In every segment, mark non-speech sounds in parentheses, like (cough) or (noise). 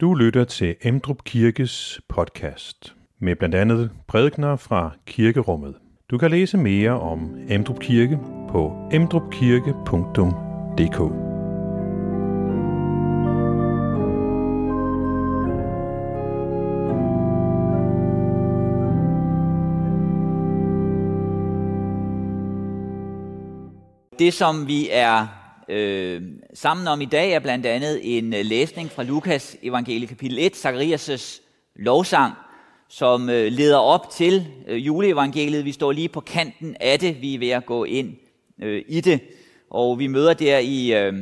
Du lytter til Emdrup Kirkes podcast med blandt andet prædikner fra kirkerummet. Du kan læse mere om Emdrup Kirke på emdrupkirke.dk. Det, som vi er øh, sammen om i dag, er blandt andet en øh, læsning fra Lukas evangelie kapitel 1, Zacharias' lovsang, som øh, leder op til øh, juleevangeliet. Vi står lige på kanten af det, vi er ved at gå ind øh, i det. Og vi møder der i, øh,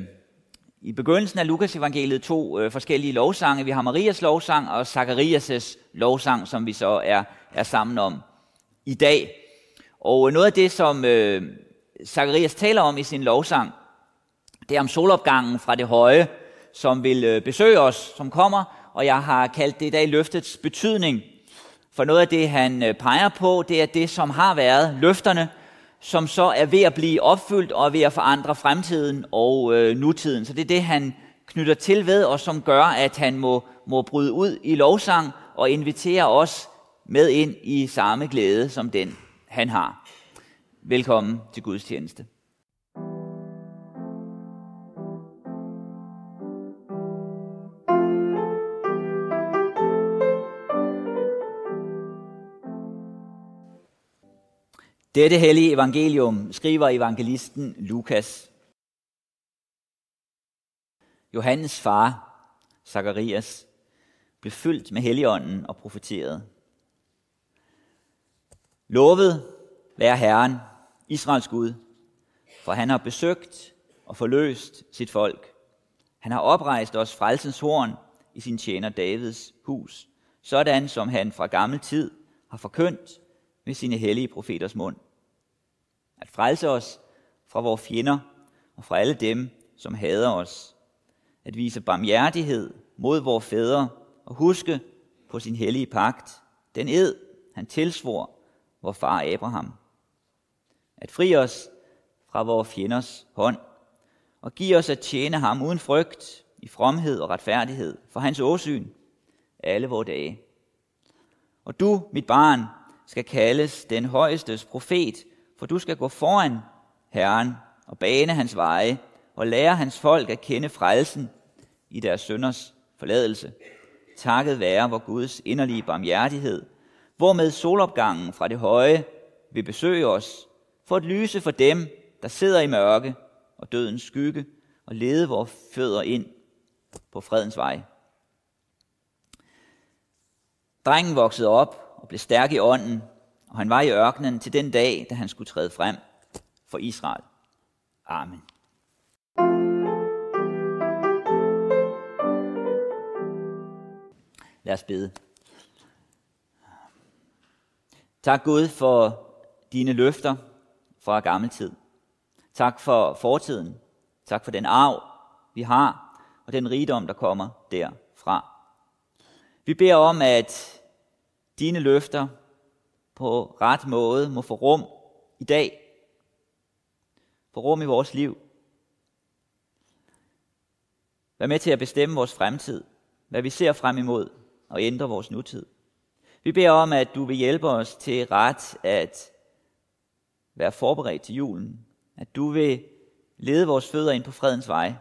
i begyndelsen af Lukas evangeliet to øh, forskellige lovsange. Vi har Marias lovsang og Zacharias' lovsang, som vi så er, er sammen om i dag. Og øh, noget af det, som øh, Zacharias taler om i sin lovsang, det er om solopgangen fra det høje, som vil øh, besøge os, som kommer, og jeg har kaldt det i dag løftets betydning. For noget af det, han øh, peger på, det er det, som har været løfterne, som så er ved at blive opfyldt og er ved at forandre fremtiden og øh, nutiden. Så det er det, han knytter til ved, og som gør, at han må, må bryde ud i lovsang og invitere os med ind i samme glæde som den, han har. Velkommen til Guds tjeneste. Dette hellige evangelium skriver evangelisten Lukas. Johannes far, Zakarias, blev fyldt med helligånden og profeterede. Lovet være Herren, Israels Gud, for han har besøgt og forløst sit folk. Han har oprejst os frelsens horn i sin tjener Davids hus, sådan som han fra gammel tid har forkyndt med sine hellige profeters mund. At frelse os fra vores fjender og fra alle dem, som hader os. At vise barmhjertighed mod vores fædre og huske på sin hellige pagt, den ed, han tilsvor vor far Abraham. At fri os fra vores fjenders hånd og give os at tjene ham uden frygt i fromhed og retfærdighed for hans åsyn alle vores dage. Og du, mit barn, skal kaldes den højestes profet, for du skal gå foran Herren og bane hans veje og lære hans folk at kende frelsen i deres sønders forladelse. Takket være vor Guds inderlige barmhjertighed, hvormed solopgangen fra det høje vil besøge os, for at lyse for dem, der sidder i mørke og dødens skygge, og lede vores fødder ind på fredens vej. Drengen voksede op og blev stærk i ånden, og han var i ørkenen til den dag, da han skulle træde frem for Israel. Amen. Lad os bede. Tak Gud for dine løfter fra gammel tid. Tak for fortiden. Tak for den arv, vi har, og den rigdom, der kommer derfra. Vi beder om, at dine løfter på ret måde må få rum i dag. Få rum i vores liv. Vær med til at bestemme vores fremtid, hvad vi ser frem imod, og ændre vores nutid. Vi beder om, at du vil hjælpe os til ret at være forberedt til julen. At du vil lede vores fødder ind på fredens vej.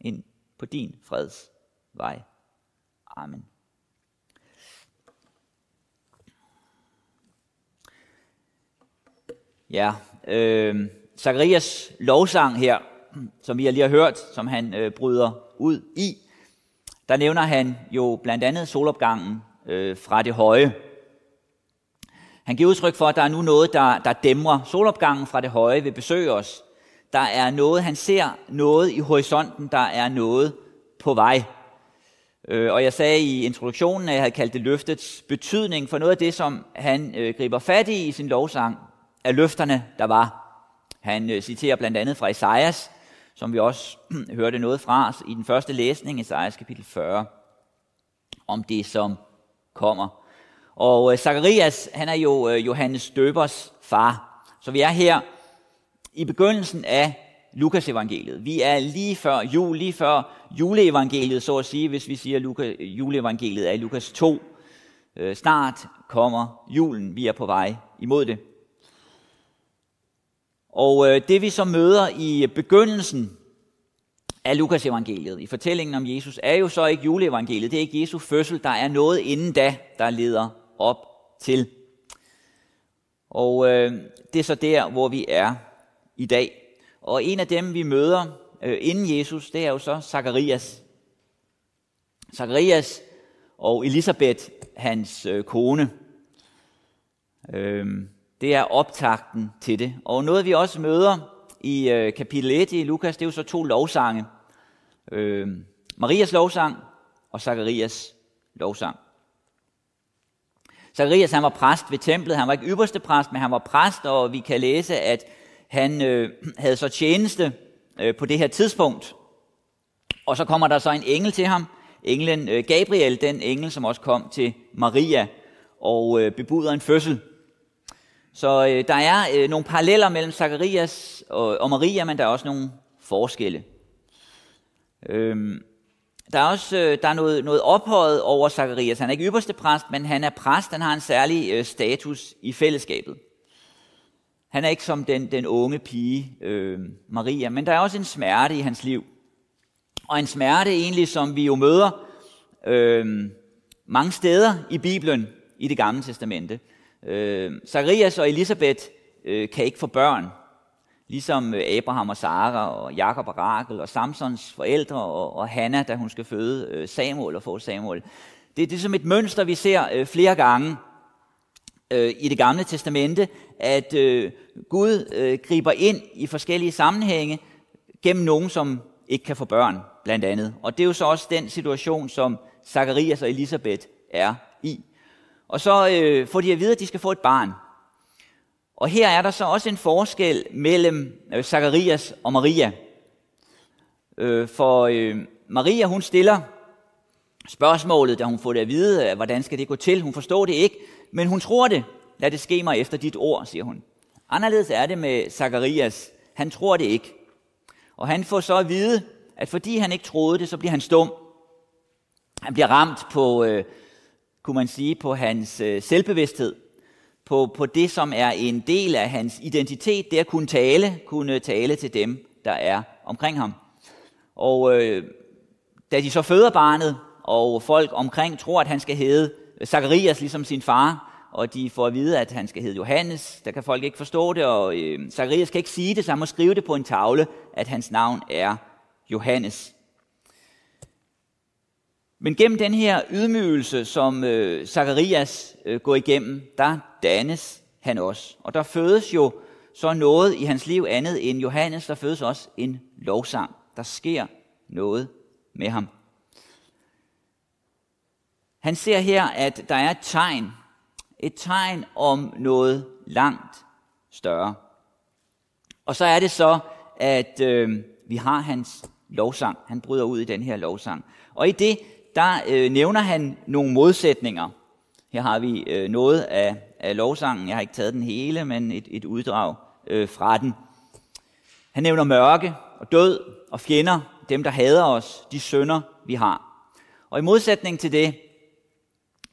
Ind på din freds vej. Amen. Ja, øh, Zacharias lovsang her, som vi lige har hørt, som han øh, bryder ud i, der nævner han jo blandt andet solopgangen øh, fra det høje. Han giver udtryk for, at der er nu noget, der, der dæmrer. Solopgangen fra det høje vil besøge os. Der er noget, han ser noget i horisonten, der er noget på vej. Øh, og jeg sagde i introduktionen, at jeg havde kaldt det løftets betydning, for noget af det, som han øh, griber fat i i sin lovsang, af løfterne, der var. Han øh, citerer blandt andet fra Esajas, som vi også (clears throat) hørte noget fra i den første læsning, Esajas kapitel 40, om det, som kommer. Og øh, Zakarias, Zacharias, han er jo øh, Johannes Døbers far. Så vi er her i begyndelsen af Lukas evangeliet. Vi er lige før jul, lige før juleevangeliet, så at sige, hvis vi siger, at juleevangeliet er i Lukas 2. Snart kommer julen, vi er på vej imod det. Og øh, det vi så møder i begyndelsen af Lukas evangeliet, i fortællingen om Jesus, er jo så ikke juleevangeliet. Det er ikke Jesu fødsel. Der er noget inden da, der leder op til. Og øh, det er så der, hvor vi er i dag. Og en af dem, vi møder øh, inden Jesus, det er jo så Zakarias. Zakarias og Elisabeth, hans øh, kone. Øh, det er optakten til det. Og noget vi også møder i øh, kapitel 1 i Lukas, det er jo så to lovsange. Øh, Marias lovsang og Zakarias lovsang. Zakarias han var præst ved templet, han var ikke ypperste præst, men han var præst, og vi kan læse, at han øh, (clears throat) havde så tjeneste øh, på det her tidspunkt. Og så kommer der så en engel til ham, englen øh, Gabriel, den engel, som også kom til Maria og øh, bebuder en fødsel. Så øh, der er øh, nogle paralleller mellem Zakarias og, og Maria, men der er også nogle forskelle. Øhm, der er også øh, der er noget, noget ophøjet over Zakarias. Han er ikke ypperste præst, men han er præst. Han har en særlig øh, status i fællesskabet. Han er ikke som den, den unge pige øh, Maria, men der er også en smerte i hans liv. Og en smerte egentlig, som vi jo møder øh, mange steder i Bibelen i det gamle testamente. Øh, Zacharias og Elisabeth øh, kan ikke få børn, ligesom øh, Abraham og Sara og Jakob og Rakel og Samsons forældre og, og Hanna, da hun skal føde øh, Samuel og få Samuel. Det, det er som et mønster, vi ser øh, flere gange øh, i det gamle testamente, at øh, Gud øh, griber ind i forskellige sammenhænge gennem nogen, som ikke kan få børn, blandt andet. Og det er jo så også den situation, som Zacharias og Elisabeth er. Og så øh, får de at vide, at de skal få et barn. Og her er der så også en forskel mellem øh, Zakarias og Maria. Øh, for øh, Maria, hun stiller spørgsmålet, da hun får det at vide, øh, hvordan skal det gå til. Hun forstår det ikke, men hun tror det. Lad det ske mig efter dit ord, siger hun. Anderledes er det med Zakarias. Han tror det ikke. Og han får så at vide, at fordi han ikke troede det, så bliver han stum. Han bliver ramt på, øh, kunne man sige, på hans øh, selvbevidsthed. På, på det, som er en del af hans identitet, det at kunne tale, kunne tale til dem, der er omkring ham. Og øh, da de så føder barnet, og folk omkring tror, at han skal hedde Zacharias, ligesom sin far, og de får at vide, at han skal hedde Johannes. Der kan folk ikke forstå det, og øh, Zacharias kan ikke sige det, så han må skrive det på en tavle, at hans navn er Johannes. Men gennem den her ydmygelse, som øh, Zakarias øh, går igennem, der dannes han også. Og der fødes jo så noget i hans liv andet end Johannes, der fødes også en lovsang. Der sker noget med ham. Han ser her, at der er et tegn et tegn om noget langt større. Og så er det så, at øh, vi har hans lovsang. Han bryder ud i den her lovsang. Og i det, der øh, nævner han nogle modsætninger. Her har vi øh, noget af, af lovsangen. Jeg har ikke taget den hele, men et, et uddrag øh, fra den. Han nævner mørke og død og fjender, dem der hader os, de sønder vi har. Og i modsætning til det,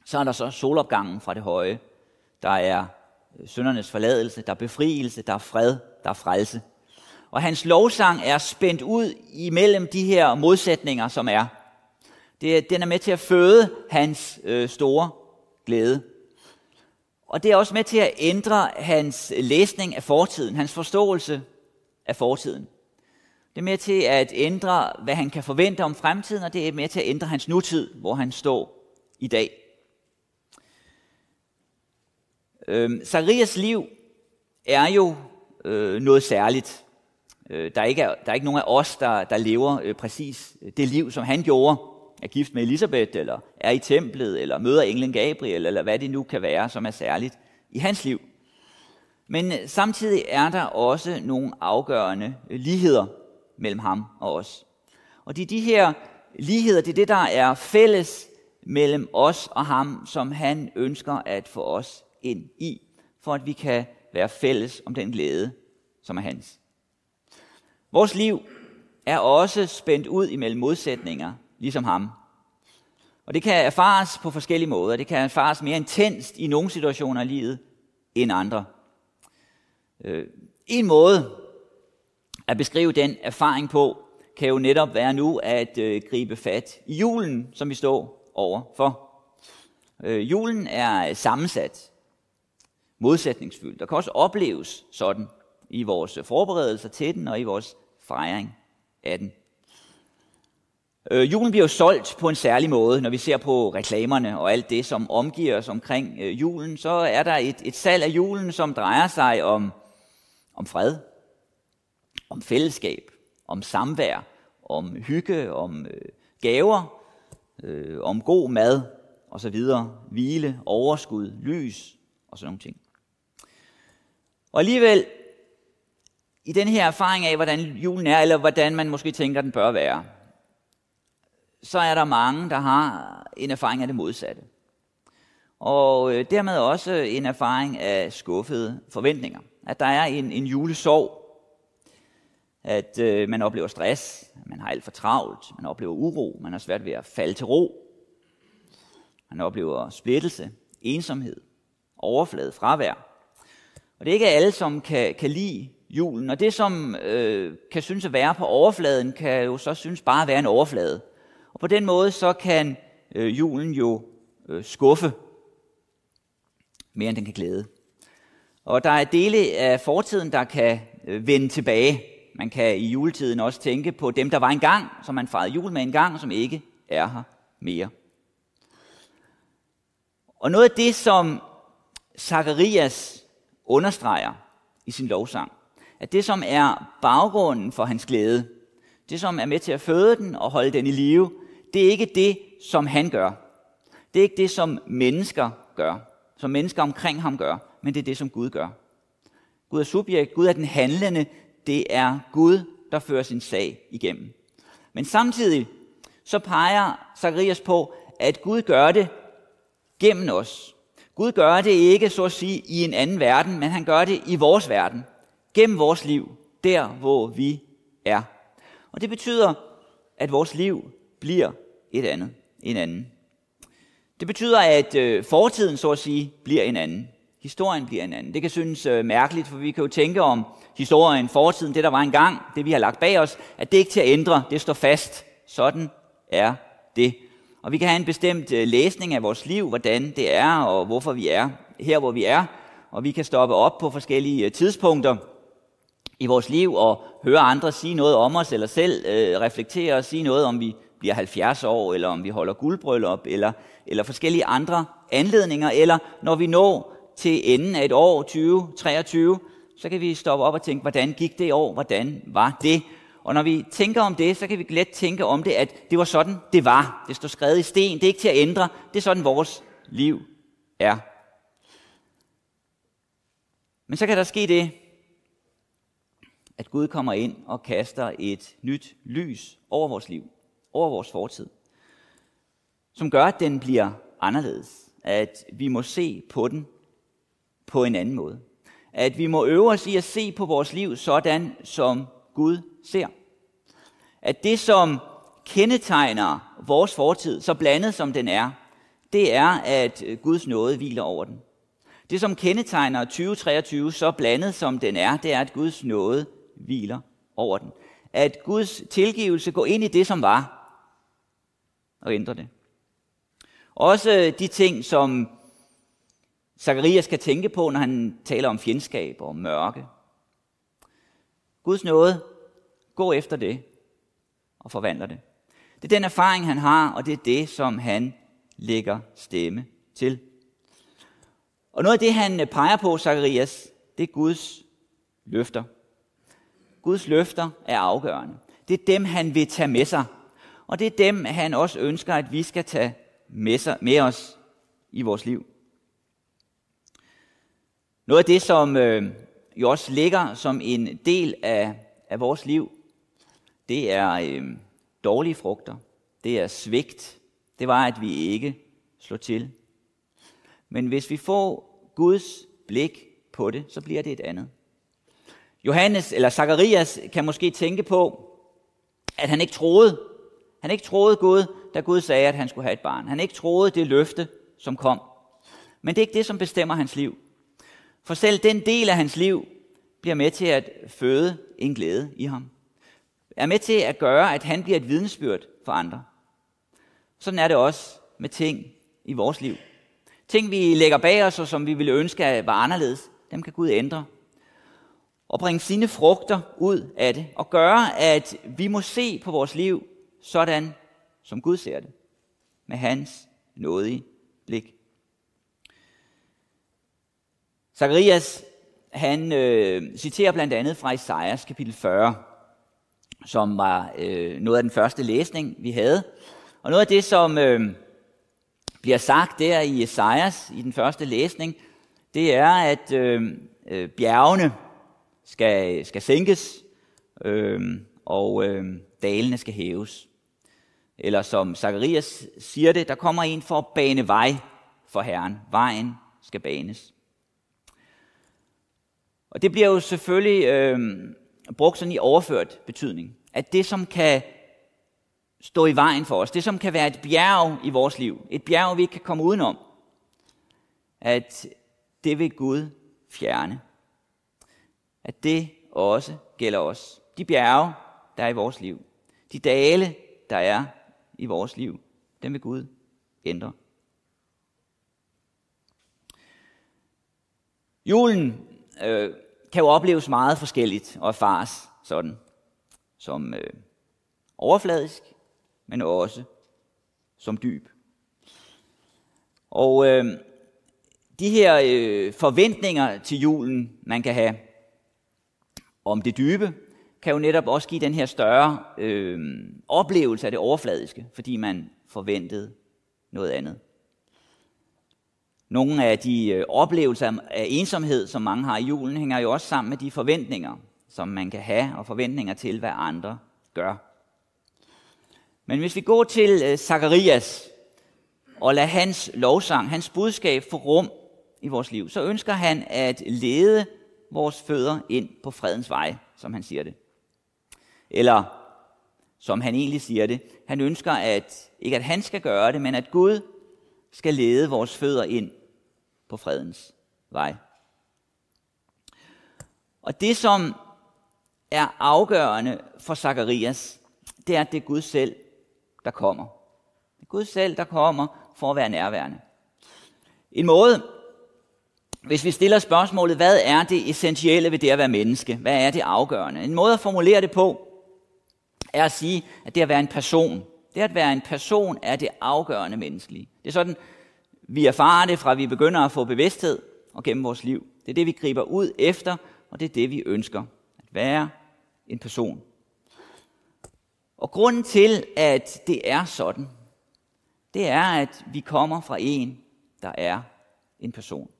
så er der så solopgangen fra det høje. Der er øh, søndernes forladelse, der er befrielse, der er fred, der er frelse. Og hans lovsang er spændt ud imellem de her modsætninger, som er. Det, den er med til at føde hans øh, store glæde. Og det er også med til at ændre hans læsning af fortiden, hans forståelse af fortiden. Det er med til at ændre, hvad han kan forvente om fremtiden, og det er med til at ændre hans nutid, hvor han står i dag. Øh, Zacharias liv er jo øh, noget særligt. Øh, der, er ikke, der er ikke nogen af os, der, der lever øh, præcis øh, det liv, som han gjorde. Er gift med Elisabeth, eller er i templet, eller møder englen Gabriel, eller hvad det nu kan være, som er særligt i hans liv. Men øh, samtidig er der også nogle afgørende øh, ligheder mellem ham og os. Og det er de her ligheder, det er det, der er fælles mellem os og ham, som han ønsker at få os ind i, for at vi kan være fælles om den glæde, som er hans. Vores liv er også spændt ud imellem modsætninger, ligesom ham. Og det kan erfares på forskellige måder. Det kan erfares mere intenst i nogle situationer i livet end andre. Øh, en måde at beskrive den erfaring på, kan jo netop være nu at øh, gribe fat i julen, som vi står over for. Øh, julen er sammensat, modsætningsfyldt, Der kan også opleves sådan i vores forberedelser til den og i vores fejring af den. Øh, julen bliver jo solgt på en særlig måde, når vi ser på reklamerne og alt det, som omgiver os omkring øh, julen. Så er der et, et salg af julen, som drejer sig om, om fred, om fællesskab, om samvær, om hygge, om øh, gaver, øh, om god mad og så videre, hvile, overskud, lys og sådan nogle ting. Og alligevel, i den her erfaring af, hvordan julen er, eller hvordan man måske tænker, den bør være, så er der mange, der har en erfaring af det modsatte. Og øh, dermed også en erfaring af skuffede forventninger. At der er en, en julesorg, at øh, man oplever stress, man har alt for travlt, man oplever uro, man har svært ved at falde til ro, man oplever splittelse, ensomhed, overflade, fravær. Og det er ikke alle, som kan, kan lide julen, og det, som øh, kan synes at være på overfladen, kan jo så synes bare at være en overflade. Og på den måde så kan øh, julen jo øh, skuffe mere end den kan glæde. Og der er dele af fortiden, der kan øh, vende tilbage. Man kan i juletiden også tænke på dem, der var engang, som man fejrede jul med engang, som ikke er her mere. Og noget af det, som Zacharias understreger i sin lovsang, at det, som er baggrunden for hans glæde, det, som er med til at føde den og holde den i live, det er ikke det, som han gør. Det er ikke det, som mennesker gør, som mennesker omkring ham gør, men det er det, som Gud gør. Gud er subjekt, Gud er den handlende, det er Gud, der fører sin sag igennem. Men samtidig så peger Zacharias på, at Gud gør det gennem os. Gud gør det ikke, så at sige, i en anden verden, men han gør det i vores verden. Gennem vores liv, der hvor vi er. Og det betyder, at vores liv bliver et andet, en anden. Det betyder, at øh, fortiden, så at sige, bliver en anden. Historien bliver en anden. Det kan synes øh, mærkeligt, for vi kan jo tænke om historien, fortiden, det der var engang, det vi har lagt bag os, at det ikke til at ændre, det står fast. Sådan er det. Og vi kan have en bestemt øh, læsning af vores liv, hvordan det er, og hvorfor vi er her, hvor vi er. Og vi kan stoppe op på forskellige øh, tidspunkter i vores liv og høre andre sige noget om os, eller selv øh, reflektere og sige noget, om vi bliver 70 år, eller om vi holder guldbryllup, eller, eller forskellige andre anledninger, eller når vi når til enden af et år, 2023, så kan vi stoppe op og tænke, hvordan gik det år, hvordan var det? Og når vi tænker om det, så kan vi let tænke om det, at det var sådan, det var. Det står skrevet i sten, det er ikke til at ændre, det er sådan, vores liv er. Men så kan der ske det, at Gud kommer ind og kaster et nyt lys over vores liv, over vores fortid, som gør, at den bliver anderledes. At vi må se på den på en anden måde. At vi må øve os i at se på vores liv sådan, som Gud ser. At det, som kendetegner vores fortid, så blandet som den er, det er, at Guds nåde hviler over den. Det, som kendetegner 2023, så blandet som den er, det er, at Guds nåde hviler over den. At Guds tilgivelse går ind i det, som var, og ændre det. Også de ting, som Zacharias skal tænke på, når han taler om fjendskab og mørke. Guds nåde, gå efter det og forvandler det. Det er den erfaring, han har, og det er det, som han lægger stemme til. Og noget af det, han peger på, Zacharias, det er Guds løfter. Guds løfter er afgørende. Det er dem, han vil tage med sig. Og det er dem, han også ønsker, at vi skal tage med, sig, med os i vores liv. Noget af det, som øh, jo også ligger som en del af, af vores liv, det er øh, dårlige frugter. Det er svigt. Det var, at vi ikke slår til. Men hvis vi får Guds blik på det, så bliver det et andet. Johannes eller Zakarias kan måske tænke på, at han ikke troede. Han ikke troede Gud, da Gud sagde, at han skulle have et barn. Han ikke troede det løfte, som kom. Men det er ikke det, som bestemmer hans liv. For selv den del af hans liv bliver med til at føde en glæde i ham. Er med til at gøre, at han bliver et vidnesbyrd for andre. Sådan er det også med ting i vores liv. Ting, vi lægger bag os, og som vi ville ønske var anderledes, dem kan Gud ændre. Og bringe sine frugter ud af det, og gøre, at vi må se på vores liv sådan, som Gud ser det. Med hans nådige blik. Zacharias, han øh, citerer blandt andet fra Isaias kapitel 40, som var øh, noget af den første læsning, vi havde. Og noget af det, som øh, bliver sagt der i Esajas, i den første læsning, det er, at øh, øh, bjergene skal, skal sænkes, øh, og øh, dalene skal hæves. Eller som Zacharias siger det, der kommer en for at bane vej for Herren. Vejen skal banes. Og det bliver jo selvfølgelig øh, brugt sådan i overført betydning. At det, som kan stå i vejen for os, det som kan være et bjerg i vores liv, et bjerg, vi ikke kan komme udenom, at det vil Gud fjerne. At det også gælder os. De bjerge, der er i vores liv, de dale, der er i vores liv, den vil Gud ændre. Julen øh, kan jo opleves meget forskelligt og erfares sådan, som øh, overfladisk, men også som dyb. Og øh, de her øh, forventninger til julen, man kan have om det dybe, kan jo netop også give den her større øh, oplevelse af det overfladiske, fordi man forventede noget andet. Nogle af de øh, oplevelser af ensomhed, som mange har i julen, hænger jo også sammen med de forventninger, som man kan have, og forventninger til, hvad andre gør. Men hvis vi går til øh, Zakarias og lader hans lovsang, hans budskab få rum i vores liv, så ønsker han at lede vores fødder ind på fredens vej, som han siger det. Eller som han egentlig siger det, han ønsker at ikke at han skal gøre det, men at Gud skal lede vores fødder ind på fredens vej. Og det, som er afgørende for Zakarias, det er, at det er Gud selv, der kommer. Det er Gud selv, der kommer for at være nærværende. En måde, hvis vi stiller spørgsmålet, hvad er det essentielle ved det at være menneske? Hvad er det afgørende? En måde at formulere det på, er at sige, at det at være en person, det at være en person er det afgørende menneskelige. Det er sådan, vi erfarer det fra vi begynder at få bevidsthed og gennem vores liv. Det er det, vi griber ud efter, og det er det, vi ønsker. At være en person. Og grunden til, at det er sådan, det er, at vi kommer fra en, der er en person.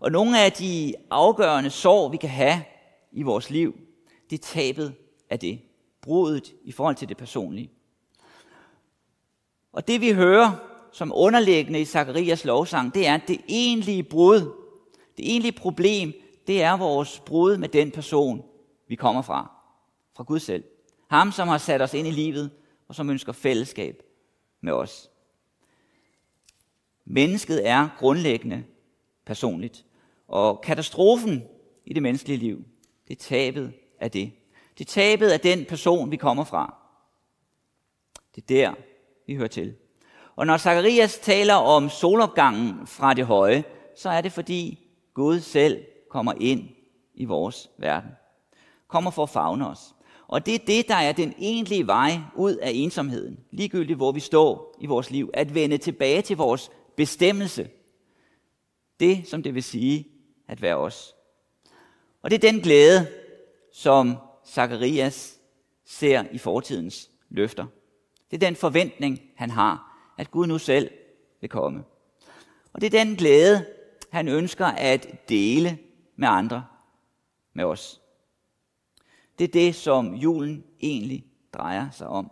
Og nogle af de afgørende sår, vi kan have i vores liv, det er tabet af det. Brudet i forhold til det personlige. Og det vi hører som underliggende i Zakarias lovsang, det er, at det egentlige brud, det egentlige problem, det er vores brud med den person, vi kommer fra. Fra Gud selv. Ham, som har sat os ind i livet, og som ønsker fællesskab med os. Mennesket er grundlæggende personligt. Og katastrofen i det menneskelige liv, det er tabet af det. Det er tabet af den person, vi kommer fra. Det er der, vi hører til. Og når Zakarias taler om solopgangen fra det høje, så er det fordi Gud selv kommer ind i vores verden. Kommer for at fagne os. Og det er det, der er den egentlige vej ud af ensomheden, ligegyldigt hvor vi står i vores liv, at vende tilbage til vores bestemmelse. Det, som det vil sige at være os. Og det er den glæde, som Zakarias ser i fortidens løfter. Det er den forventning, han har, at Gud nu selv vil komme. Og det er den glæde, han ønsker at dele med andre, med os. Det er det, som julen egentlig drejer sig om.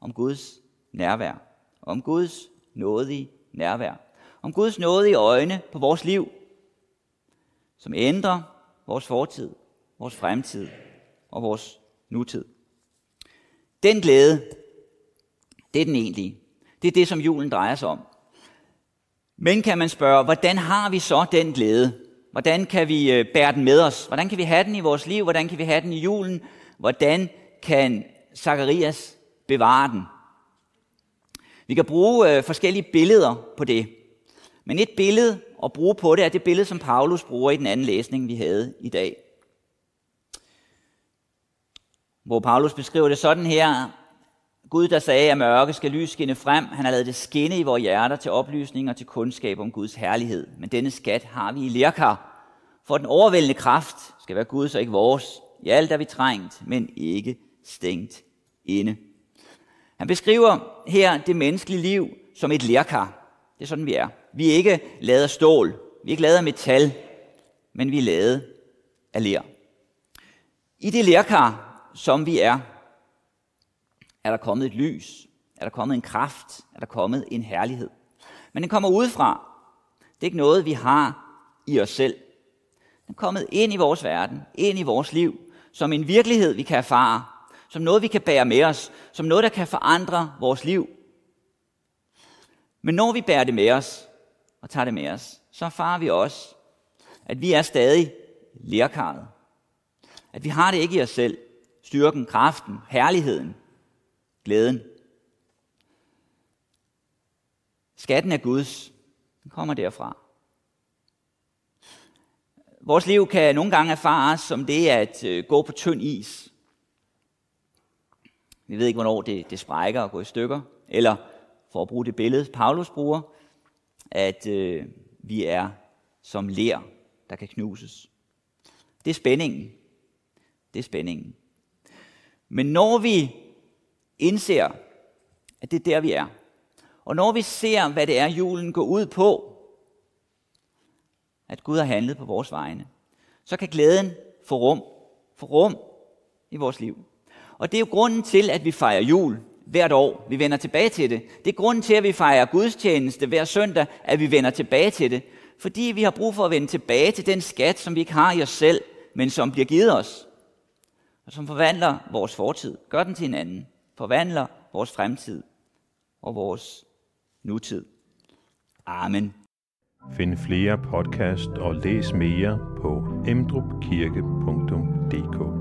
Om Guds nærvær. Om Guds nådige nærvær. Om Guds nådige øjne på vores liv, som ændrer vores fortid, vores fremtid og vores nutid. Den glæde, det er den egentlige. Det er det, som julen drejer sig om. Men kan man spørge, hvordan har vi så den glæde? Hvordan kan vi øh, bære den med os? Hvordan kan vi have den i vores liv? Hvordan kan vi have den i julen? Hvordan kan Zacharias bevare den? Vi kan bruge øh, forskellige billeder på det. Men et billede at bruge på det er det billede, som Paulus bruger i den anden læsning, vi havde i dag. Hvor Paulus beskriver det sådan her. Gud, der sagde, at mørke skal lys skinne frem, han har lavet det skinne i vores hjerter til oplysning og til kundskab om Guds herlighed. Men denne skat har vi i lærkar, for den overvældende kraft skal være Guds og ikke vores. I alt er vi trængt, men ikke stængt inde. Han beskriver her det menneskelige liv som et lærkar. Det er sådan, vi er. Vi er ikke lavet af stål, vi er ikke lavet af metal, men vi er lavet af ler. I det lærkar, som vi er, er der kommet et lys, er der kommet en kraft, er der kommet en herlighed. Men den kommer udefra. Det er ikke noget, vi har i os selv. Den er kommet ind i vores verden, ind i vores liv, som en virkelighed, vi kan erfare, som noget, vi kan bære med os, som noget, der kan forandre vores liv. Men når vi bærer det med os, og tager det med os, så erfarer vi også, at vi er stadig lærkaret. At vi har det ikke i os selv. Styrken, kraften, herligheden, glæden. Skatten er Guds. Den kommer derfra. Vores liv kan nogle gange erfares som det at øh, gå på tynd is. Vi ved ikke, hvornår det, det sprækker og går i stykker. Eller, for at bruge det billede, Paulus bruger, at øh, vi er som ler, der kan knuses. Det er spændingen. Det er spændingen. Men når vi indser, at det er der, vi er, og når vi ser, hvad det er, julen går ud på, at Gud har handlet på vores vegne, så kan glæden få rum, få rum i vores liv. Og det er jo grunden til, at vi fejrer jul hvert år. Vi vender tilbage til det. Det er grunden til, at vi fejrer gudstjeneste hver søndag, at vi vender tilbage til det. Fordi vi har brug for at vende tilbage til den skat, som vi ikke har i os selv, men som bliver givet os. Og som forvandler vores fortid, gør den til en anden. Forvandler vores fremtid og vores nutid. Amen. Find flere podcast og læs mere på emdrupkirke.dk